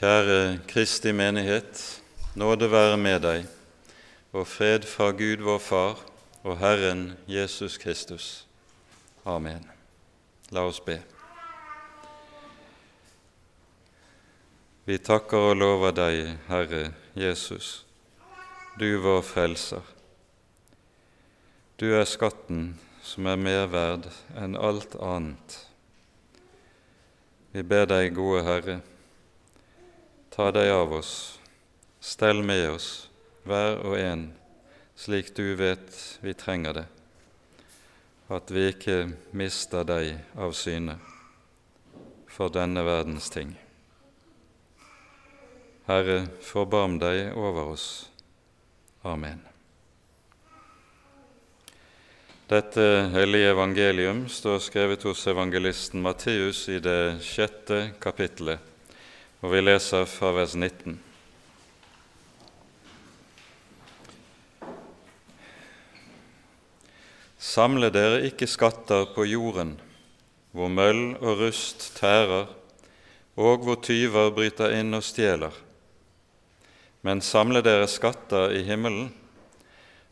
Kjære Kristi menighet, nåde være med deg, og fred fra Gud vår Far og Herren Jesus Kristus. Amen. La oss be. Vi takker og lover deg, Herre Jesus, du vår Frelser. Du er skatten som er mer verd enn alt annet. Vi ber deg, gode Herre, ta deg av oss, stell med oss, hver og en, slik du vet vi trenger det, at vi ikke mister deg av syne for denne verdens ting. Herre, forbarm deg over oss. Amen. Dette hellige evangelium står skrevet hos evangelisten Matteus i det sjette kapittelet, og vi leser fra vers 19. Samle dere ikke skatter på jorden, hvor møll og rust tærer, og hvor tyver bryter inn og stjeler. Men samle dere skatter i himmelen,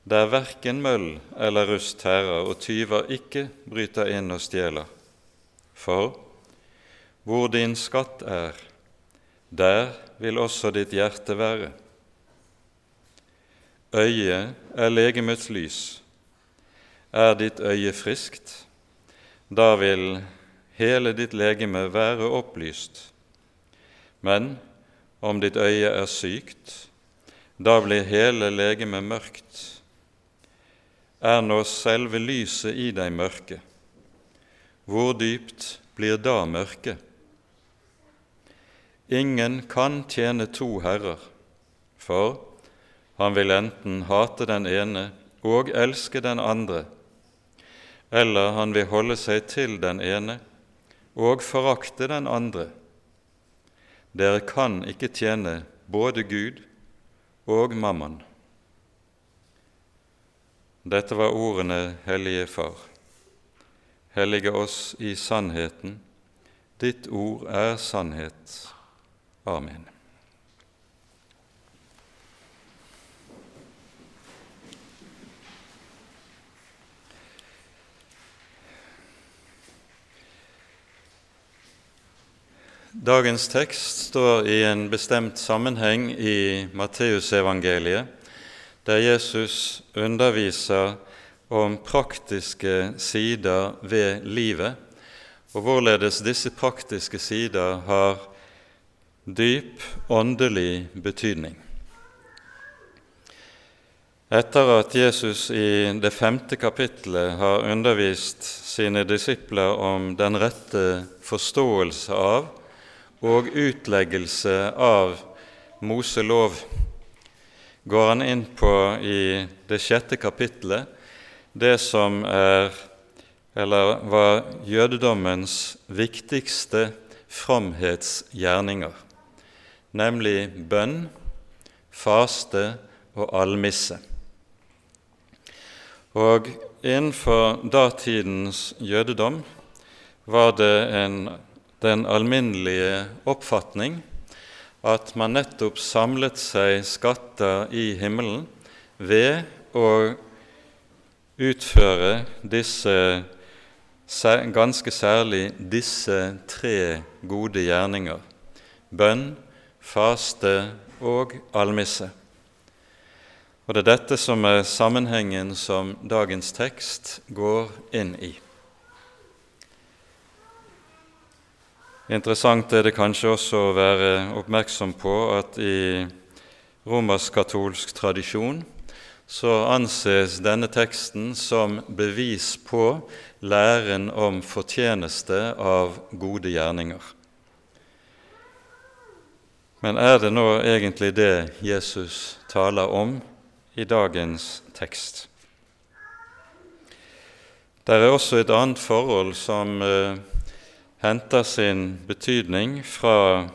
der verken møll eller rust tærer og tyver ikke bryter inn og stjeler. For hvor din skatt er, der vil også ditt hjerte være. Øyet er legemets lys. Er ditt øye friskt, da vil hele ditt legeme være opplyst. Men om ditt øye er sykt, da blir hele legemet mørkt er nå selve lyset i deg mørke. Hvor dypt blir da mørket? Ingen kan tjene to herrer, for han vil enten hate den ene og elske den andre, eller han vil holde seg til den ene og forakte den andre. Dere kan ikke tjene både Gud og mammon. Dette var ordene, Hellige Far. Hellige oss i sannheten. Ditt ord er sannhet. Amen. Dagens tekst står i en bestemt sammenheng i Matteusevangeliet der Jesus underviser om praktiske sider ved livet, og hvorledes disse praktiske sider har dyp åndelig betydning. Etter at Jesus i det femte kapittelet har undervist sine disipler om den rette forståelse av og utleggelse av Moselov, går han inn på i det sjette kapittelet det som er, eller var jødedommens viktigste framhetsgjerninger, nemlig bønn, faste og almisse. Og innenfor datidens jødedom var det en, den alminnelige oppfatning at man nettopp samlet seg skatter i himmelen ved å utføre disse ganske særlig disse tre gode gjerninger bønn, faste og almisse. Og Det er dette som er sammenhengen som dagens tekst går inn i. Interessant er det kanskje også å være oppmerksom på at i romersk-katolsk tradisjon så anses denne teksten som bevis på læren om fortjeneste av gode gjerninger. Men er det nå egentlig det Jesus taler om i dagens tekst? Det er også et annet forhold som eh, henter sin betydning fra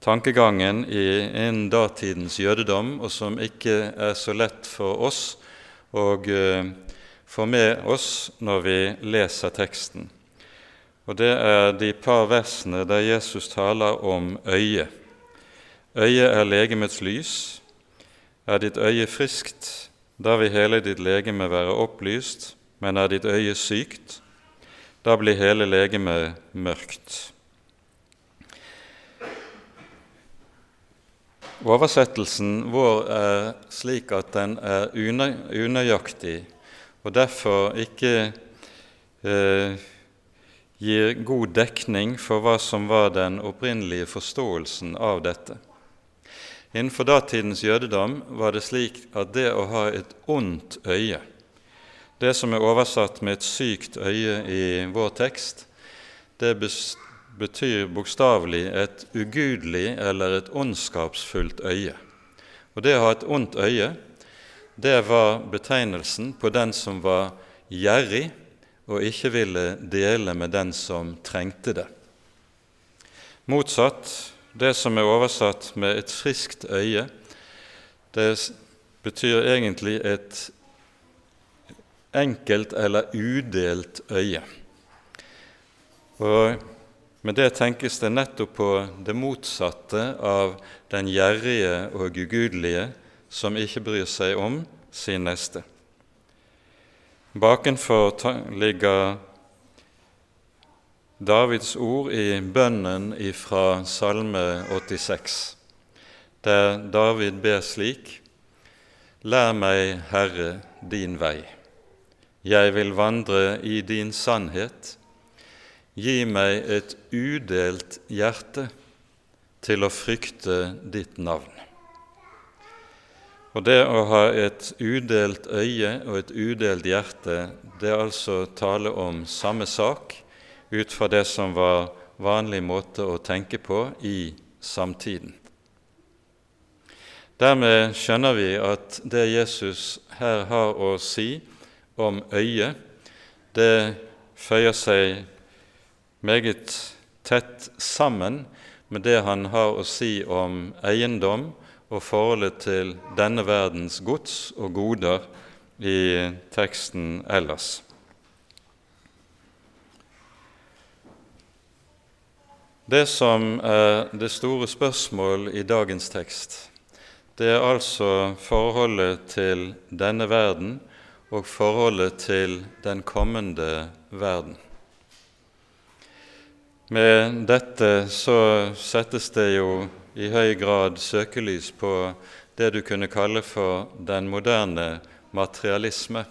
tankegangen i innen datidens jødedom, og som ikke er så lett for oss å eh, få med oss når vi leser teksten. Og Det er de par versene der Jesus taler om øyet. Øyet er legemets lys. Er ditt øye friskt, da vil hele ditt legeme være opplyst, men er ditt øye sykt, da blir hele legemet mørkt. Oversettelsen vår er slik at den er unøyaktig og derfor ikke eh, gir god dekning for hva som var den opprinnelige forståelsen av dette. Innenfor datidens jødedom var det slik at det å ha et ondt øye, det som er oversatt med et sykt øye i vår tekst, det betyr bokstavelig et ugudelig eller et ondskapsfullt øye. Og det å ha et ondt øye, det var betegnelsen på den som var gjerrig og ikke ville dele med den som trengte det. Motsatt, det som er oversatt med 'et friskt øye', det betyr egentlig et enkelt eller udelt øye. Og Med det tenkes det nettopp på det motsatte av den gjerrige og ugudelige som ikke bryr seg om sin neste. Bakenfor ligger Davids ord i bønnen fra Salme 86, der David ber slik.: Lær meg, Herre, din vei. Jeg vil vandre i din sannhet. Gi meg et udelt hjerte til å frykte ditt navn. Og det å ha et udelt øye og et udelt hjerte, det er altså tale om samme sak ut fra det som var vanlig måte å tenke på i samtiden. Dermed skjønner vi at det Jesus her har å si om øyet, det føyer seg meget tett sammen med det han har å si om eiendom og forholdet til denne verdens gods og goder i teksten ellers. Det som er det store spørsmål i dagens tekst, det er altså forholdet til denne verden og forholdet til den kommende verden. Med dette så settes det jo i høy grad søkelys på det du kunne kalle for den moderne materialisme.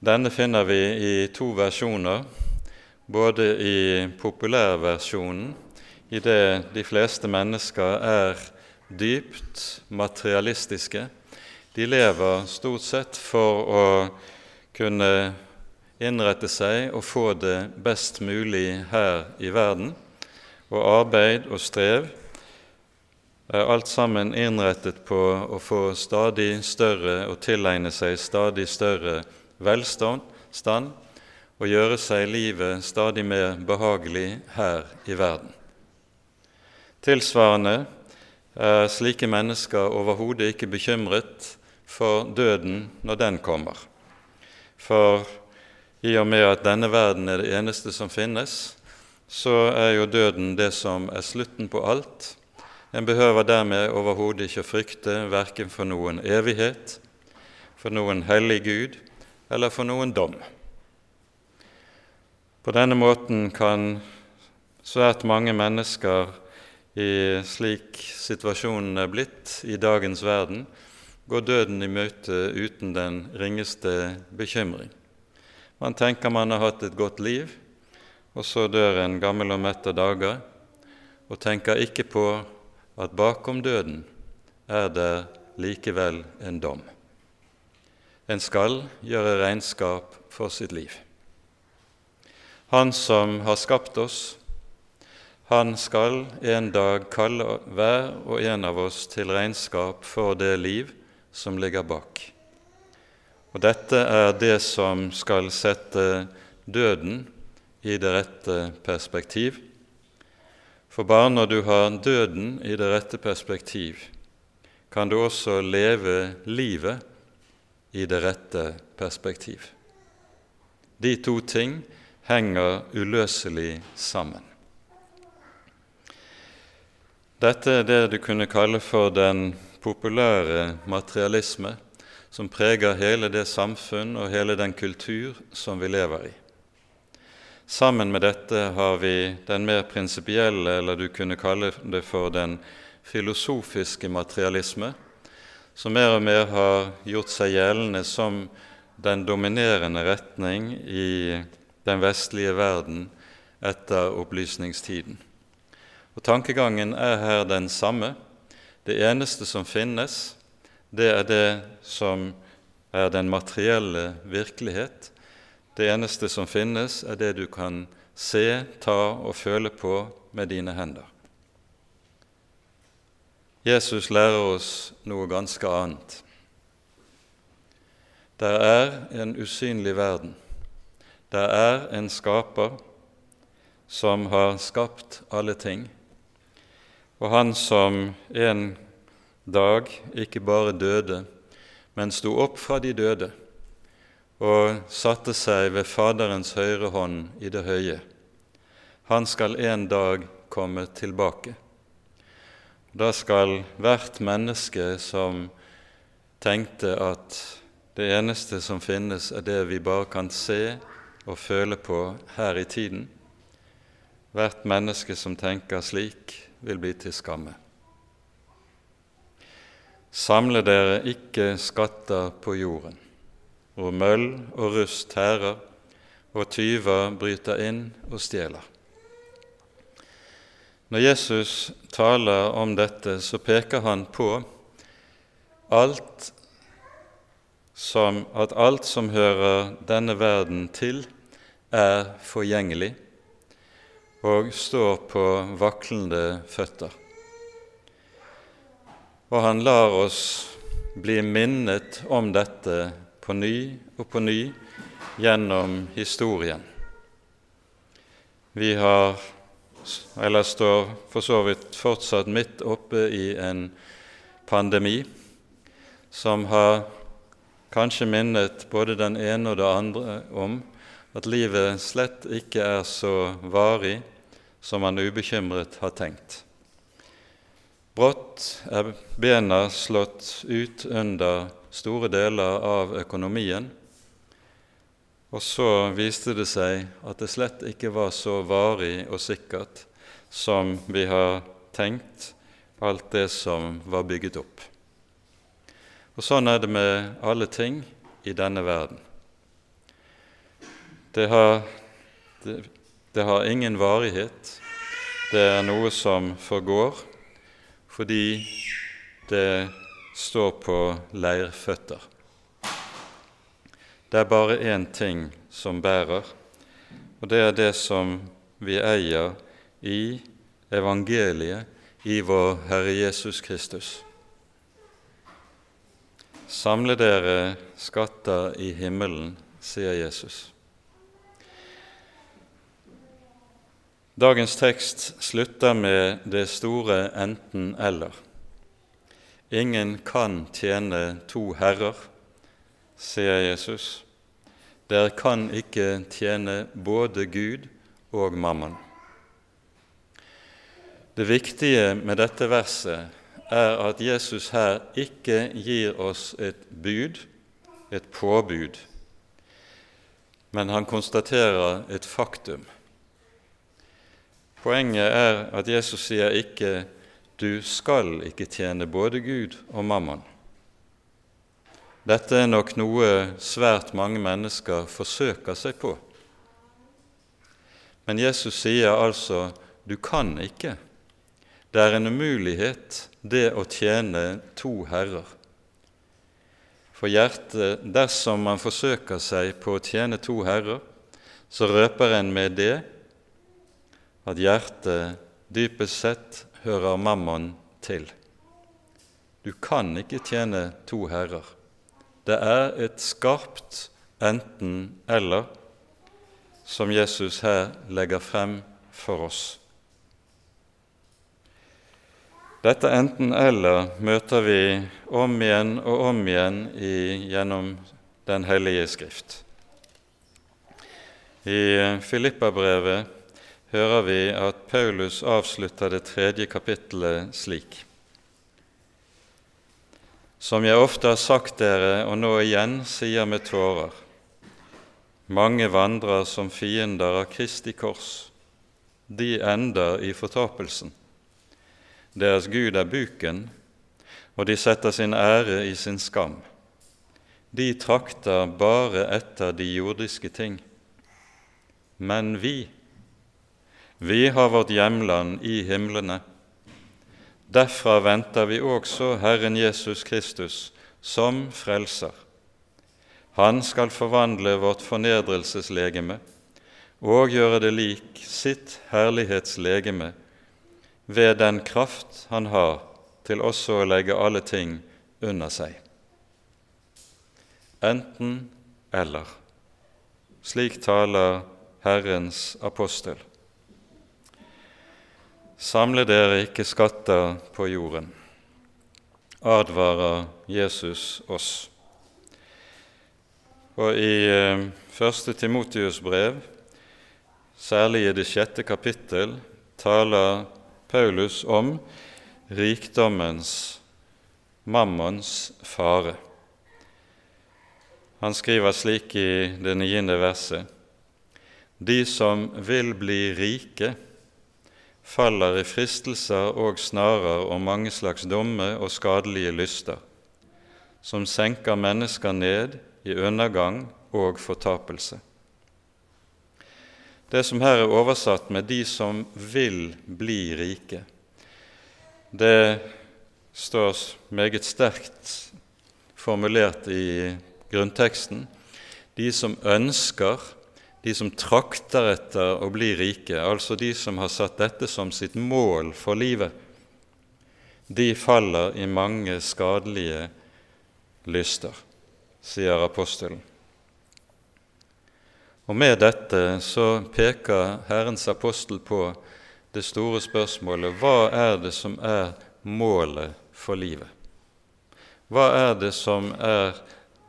Denne finner vi i to versjoner, både i populærversjonen, i det de fleste mennesker er dypt materialistiske. De lever stort sett for å kunne innrette seg og få det best mulig her i verden og arbeid og strev er alt sammen innrettet på å få stadig større og tilegne seg stadig større velstand og gjøre seg livet stadig mer behagelig her i verden. Tilsvarende er slike mennesker overhodet ikke bekymret for døden når den kommer. For i og med at denne verden er det eneste som finnes, så er jo døden det som er slutten på alt. En behøver dermed overhodet ikke frykte verken for noen evighet, for noen hellig Gud eller for noen dom. På denne måten kan svært mange mennesker i slik situasjonen er blitt i dagens verden, gå døden i møte uten den ringeste bekymring. Man tenker man har hatt et godt liv, og så dør en gammel og mett av dager, og tenker ikke på at bakom døden er det likevel en dom. En skal gjøre regnskap for sitt liv. Han som har skapt oss, han skal en dag kalle hver og en av oss til regnskap for det liv som ligger bak. Og dette er det som skal sette døden i det rette perspektiv. For bare når du har døden i det rette perspektiv, kan du også leve livet i det rette perspektiv. De to ting henger uløselig sammen. Dette er det du kunne kalle for den populære materialisme, som preger hele det samfunn og hele den kultur som vi lever i. Sammen med dette har vi den mer prinsipielle, eller du kunne kalle det for den filosofiske materialisme, som mer og mer har gjort seg gjeldende som den dominerende retning i den vestlige verden etter opplysningstiden. Og Tankegangen er her den samme. Det eneste som finnes, det er det som er den materielle virkelighet. Det eneste som finnes, er det du kan se, ta og føle på med dine hender. Jesus lærer oss noe ganske annet. Det er en usynlig verden. Det er en skaper som har skapt alle ting, og han som en dag ikke bare døde, men sto opp fra de døde og satte seg ved Faderens høyre hånd i det høye. Han skal en dag komme tilbake. Da skal hvert menneske som tenkte at det eneste som finnes, er det vi bare kan se og føle på her i tiden, hvert menneske som tenker slik, vil bli til skamme. Samle dere ikke skatter på jorden, hvor møll og rust tærer, og tyver bryter inn og stjeler. Når Jesus taler om dette, så peker han på alt som, at alt som hører denne verden til, er forgjengelig og står på vaklende føtter. Og han lar oss bli minnet om dette på ny og på ny gjennom historien. Vi har eller står for så vidt fortsatt midt oppe i en pandemi som har kanskje minnet både den ene og det andre om at livet slett ikke er så varig som man ubekymret har tenkt. Brått er bena slått ut under store deler av økonomien, og så viste det seg at det slett ikke var så varig og sikkert som vi har tenkt, alt det som var bygget opp. Og Sånn er det med alle ting i denne verden. Det har, det, det har ingen varighet. Det er noe som forgår fordi det står på leirføtter. Det er bare én ting som bærer, og det er det som vi eier i evangeliet, i vår Herre Jesus Kristus. Samle dere skatter i himmelen, sier Jesus. Dagens tekst slutter med det store enten-eller. Ingen kan tjene to herrer, sier Jesus. Dere kan ikke tjene både Gud og mammon. Det viktige med dette verset er at Jesus her ikke gir oss et bud, et påbud, men han konstaterer et faktum. Poenget er at Jesus sier ikke 'du skal ikke tjene både Gud og mammon'. Dette er nok noe svært mange mennesker forsøker seg på. Men Jesus sier altså du kan ikke. Det er en umulighet, det å tjene to herrer. For hjertet, dersom man forsøker seg på å tjene to herrer, så røper en med det at hjertet dypest sett hører mammon til. Du kan ikke tjene to herrer. Det er et skarpt enten-eller som Jesus her legger frem for oss. Dette enten-eller møter vi om igjen og om igjen i, gjennom Den hellige Skrift. I Filippabrevet hører vi at Paulus avslutter det tredje kapittelet slik. Som jeg ofte har sagt dere, og nå igjen sier med tårer, mange vandrer som fiender av Kristi kors. De ender i fortapelsen. Deres Gud er buken, og de setter sin ære i sin skam. De trakter bare etter de jordiske ting. Men vi, vi har vårt hjemland i himlene. Derfra venter vi også Herren Jesus Kristus som frelser. Han skal forvandle vårt fornedrelseslegeme og gjøre det lik sitt herlighetslegeme ved den kraft han har til også å legge alle ting under seg. Enten eller. Slik taler Herrens apostel. Samle dere ikke skatter på jorden, advarer Jesus oss. Og i eh, første Timotius brev, særlig i det sjette kapittel, taler Paulus om rikdommens, mammons fare. Han skriver slik i det niende verset.: De som vil bli rike, faller i fristelser og snarer og mange slags dumme og skadelige lyster, som senker mennesker ned i undergang og fortapelse. Det som her er oversatt med 'de som vil bli rike', det står meget sterkt formulert i grunnteksten. De som ønsker, de som trakter etter å bli rike, altså de som har satt dette som sitt mål for livet, de faller i mange skadelige lyster sier apostelen. Og Med dette så peker Herrens apostel på det store spørsmålet hva er det som er målet for livet? Hva er det som er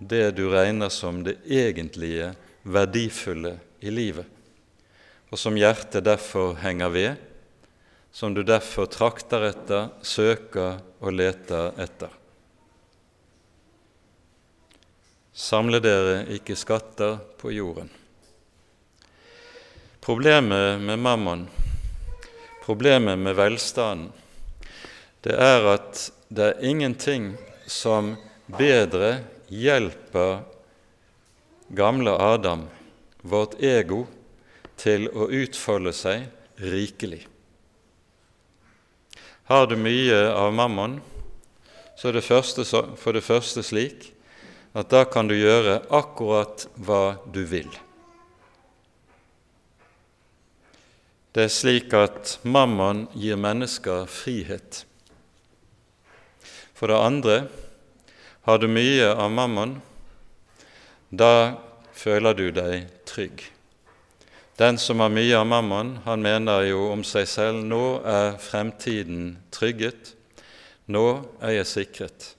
det du regner som det egentlige verdifulle i livet, og som hjertet derfor henger ved, som du derfor trakter etter, søker og leter etter? Samle dere ikke skatter på jorden. Problemet med mammon, problemet med velstanden, det er at det er ingenting som bedre hjelper gamle Adam, vårt ego, til å utfolde seg rikelig. Har du mye av mammon, så er det første, for det første slik at da kan du gjøre akkurat hva du vil. Det er slik at mammon gir mennesker frihet. For det andre har du mye av mammon, da føler du deg trygg. Den som har mye av mammon, han mener jo om seg selv nå er fremtiden trygget, nå er jeg sikret.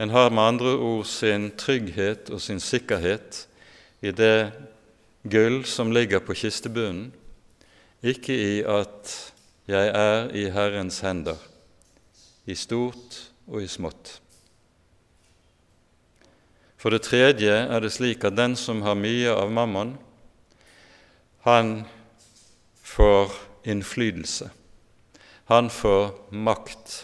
En har med andre ord sin trygghet og sin sikkerhet i det gull som ligger på kistebunnen, ikke i at jeg er i Herrens hender, i stort og i smått. For det tredje er det slik at den som har mye av mammon, han får innflytelse. Han får makt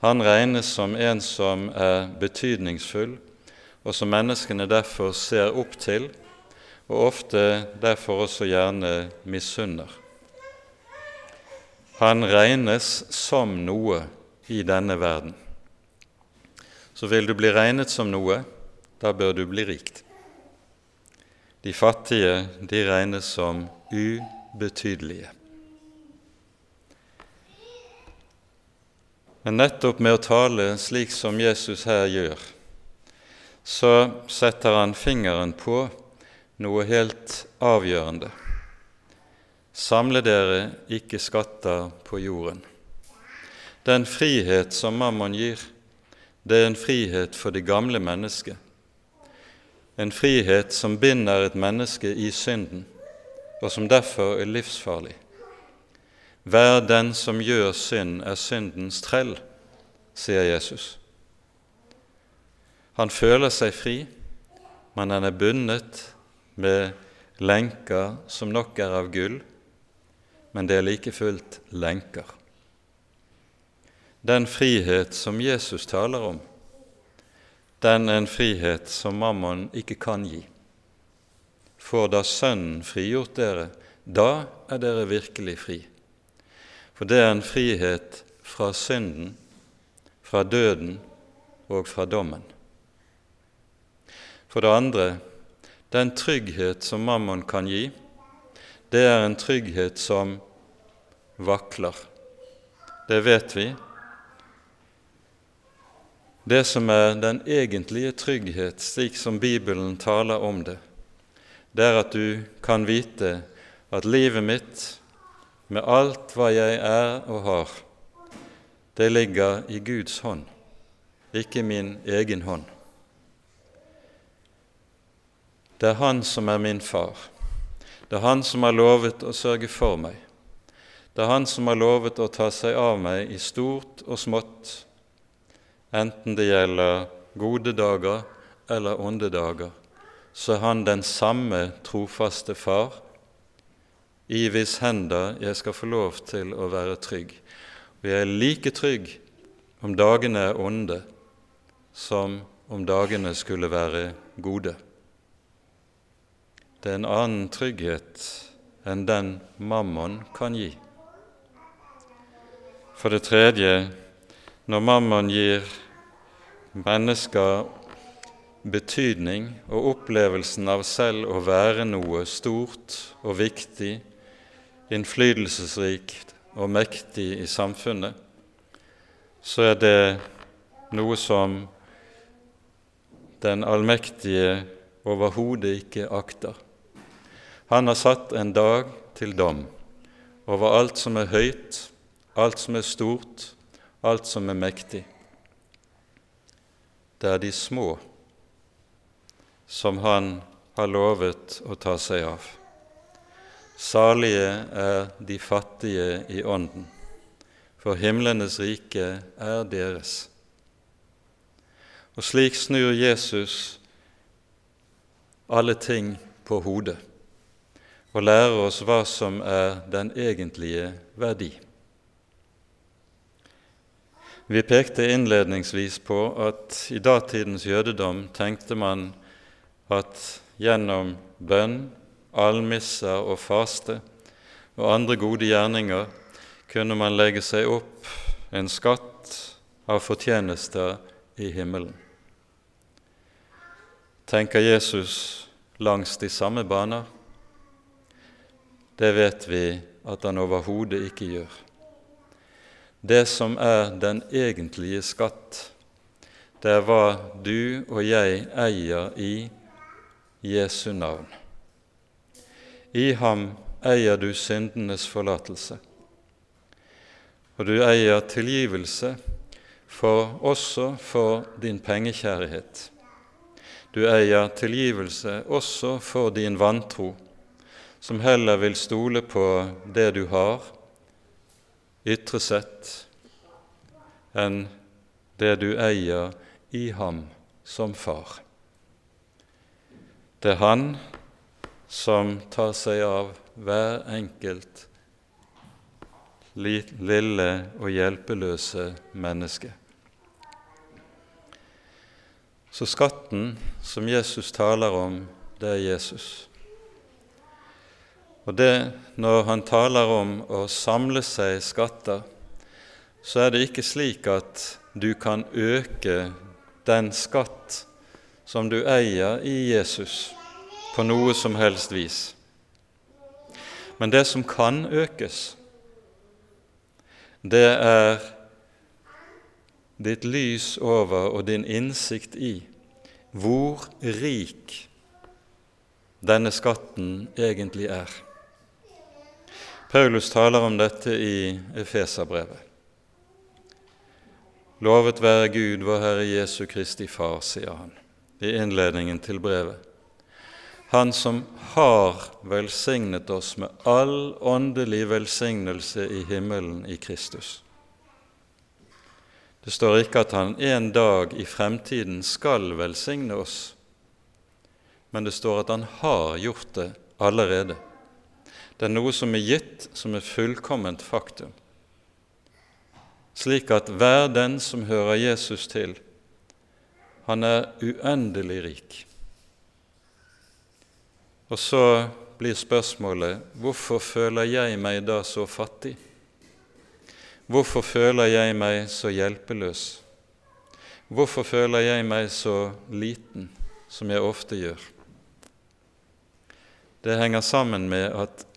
han regnes som en som er betydningsfull, og som menneskene derfor ser opp til, og ofte derfor også gjerne misunner. Han regnes som noe i denne verden. Så vil du bli regnet som noe, da bør du bli rikt. De fattige de regnes som ubetydelige. Men nettopp med å tale slik som Jesus her gjør, så setter han fingeren på noe helt avgjørende. Samle dere ikke skatter på jorden. Den frihet som Mammon gir, det er en frihet for det gamle mennesket. En frihet som binder et menneske i synden, og som derfor er livsfarlig. Hver den som gjør synd, er syndens trell, sier Jesus. Han føler seg fri, men han er bundet med lenker som nok er av gull, men det er like fullt lenker. Den frihet som Jesus taler om, den er en frihet som mammon ikke kan gi. For da Sønnen frigjort dere, da er dere virkelig fri. For det er en frihet fra synden, fra døden og fra dommen. For det andre den trygghet som mammon kan gi, det er en trygghet som vakler. Det vet vi. Det som er den egentlige trygghet, slik som Bibelen taler om det, det er at du kan vite at livet mitt, med alt hva jeg er og har, det ligger i Guds hånd, ikke min egen hånd. Det er Han som er min far. Det er Han som har lovet å sørge for meg. Det er Han som har lovet å ta seg av meg i stort og smått, enten det gjelder gode dager eller onde dager, så er Han den samme trofaste Far, i hvis hender jeg skal få lov til å være trygg. Og jeg er like trygg om dagene er onde, som om dagene skulle være gode. Det er en annen trygghet enn den mammon kan gi. For det tredje, når mammon gir mennesker betydning og opplevelsen av selv å være noe stort og viktig, innflytelsesrikt og mektig i samfunnet, så er det noe som den allmektige overhodet ikke akter. Han har satt en dag til dom over alt som er høyt, alt som er stort, alt som er mektig. Det er de små som han har lovet å ta seg av. Salige er de fattige i ånden, for himlenes rike er deres. Og slik snur Jesus alle ting på hodet og lære oss hva som er den egentlige verdi. Vi pekte innledningsvis på at i datidens jødedom tenkte man at gjennom bønn, almisser og faste og andre gode gjerninger kunne man legge seg opp en skatt av fortjenester i himmelen. Tenker Jesus langs de samme baner? Det vet vi at han overhodet ikke gjør. Det som er den egentlige skatt, det er hva du og jeg eier i Jesu navn. I ham eier du syndenes forlatelse, og du eier tilgivelse for, også for din pengekjærlighet. Du eier tilgivelse også for din vantro som heller vil stole på det du har, ytre sett, enn det du eier i ham som far. Det er han som tar seg av hver enkelt lille og hjelpeløse menneske. Så skatten som Jesus taler om, det er Jesus. Og det, Når han taler om å samle seg skatter, så er det ikke slik at du kan øke den skatt som du eier i Jesus, på noe som helst vis. Men det som kan økes, det er ditt lys over og din innsikt i hvor rik denne skatten egentlig er. Paulus taler om dette i Efeserbrevet. Lovet være Gud, vår Herre Jesu Kristi Far, sier han i innledningen til brevet. Han som har velsignet oss med all åndelig velsignelse i himmelen i Kristus. Det står ikke at han en dag i fremtiden skal velsigne oss, men det står at han har gjort det allerede. Det er noe som er gitt som er fullkomment faktum, slik at hver den som hører Jesus til, han er uendelig rik. Og så blir spørsmålet hvorfor føler jeg meg da så fattig? Hvorfor føler jeg meg så hjelpeløs? Hvorfor føler jeg meg så liten, som jeg ofte gjør? Det henger sammen med at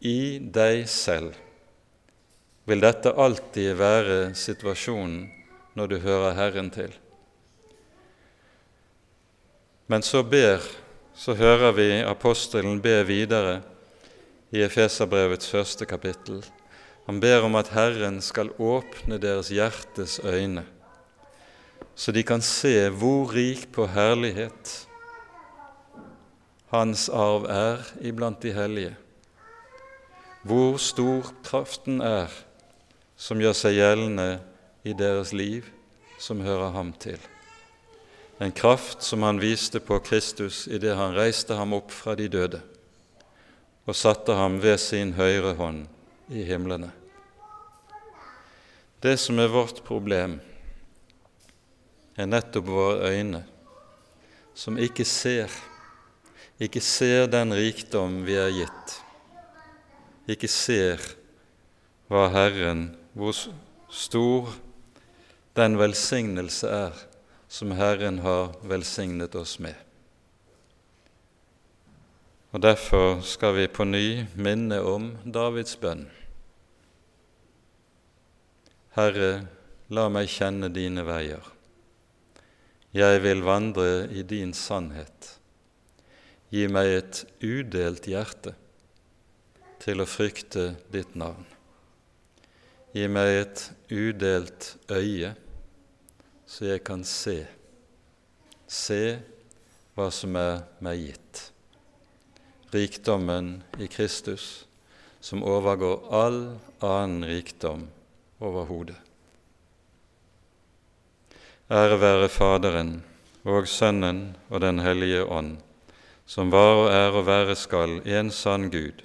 i deg selv vil dette alltid være situasjonen når du hører Herren til. Men så ber, så hører vi apostelen be videre i Efeserbrevets første kapittel. Han ber om at Herren skal åpne deres hjertes øyne, så de kan se hvor rik på herlighet hans arv er iblant de hellige hvor stor kraften er som gjør seg gjeldende i deres liv som hører ham til. En kraft som han viste på Kristus idet han reiste ham opp fra de døde og satte ham ved sin høyre hånd i himlene. Det som er vårt problem, er nettopp våre øyne, som ikke ser, ikke ser den rikdom vi er gitt ikke ser hva Herren, hvor stor den velsignelse er som Herren har velsignet oss med. Og Derfor skal vi på ny minne om Davids bønn. Herre, la meg kjenne dine veier. Jeg vil vandre i din sannhet. Gi meg et udelt hjerte til å frykte ditt navn. Gi meg et udelt øye, så jeg kan se, se hva som er meg gitt. Rikdommen i Kristus, som overgår all annen rikdom overhodet. Ære være Faderen og Sønnen og Den hellige ånd, som var og er og være skal en sann Gud,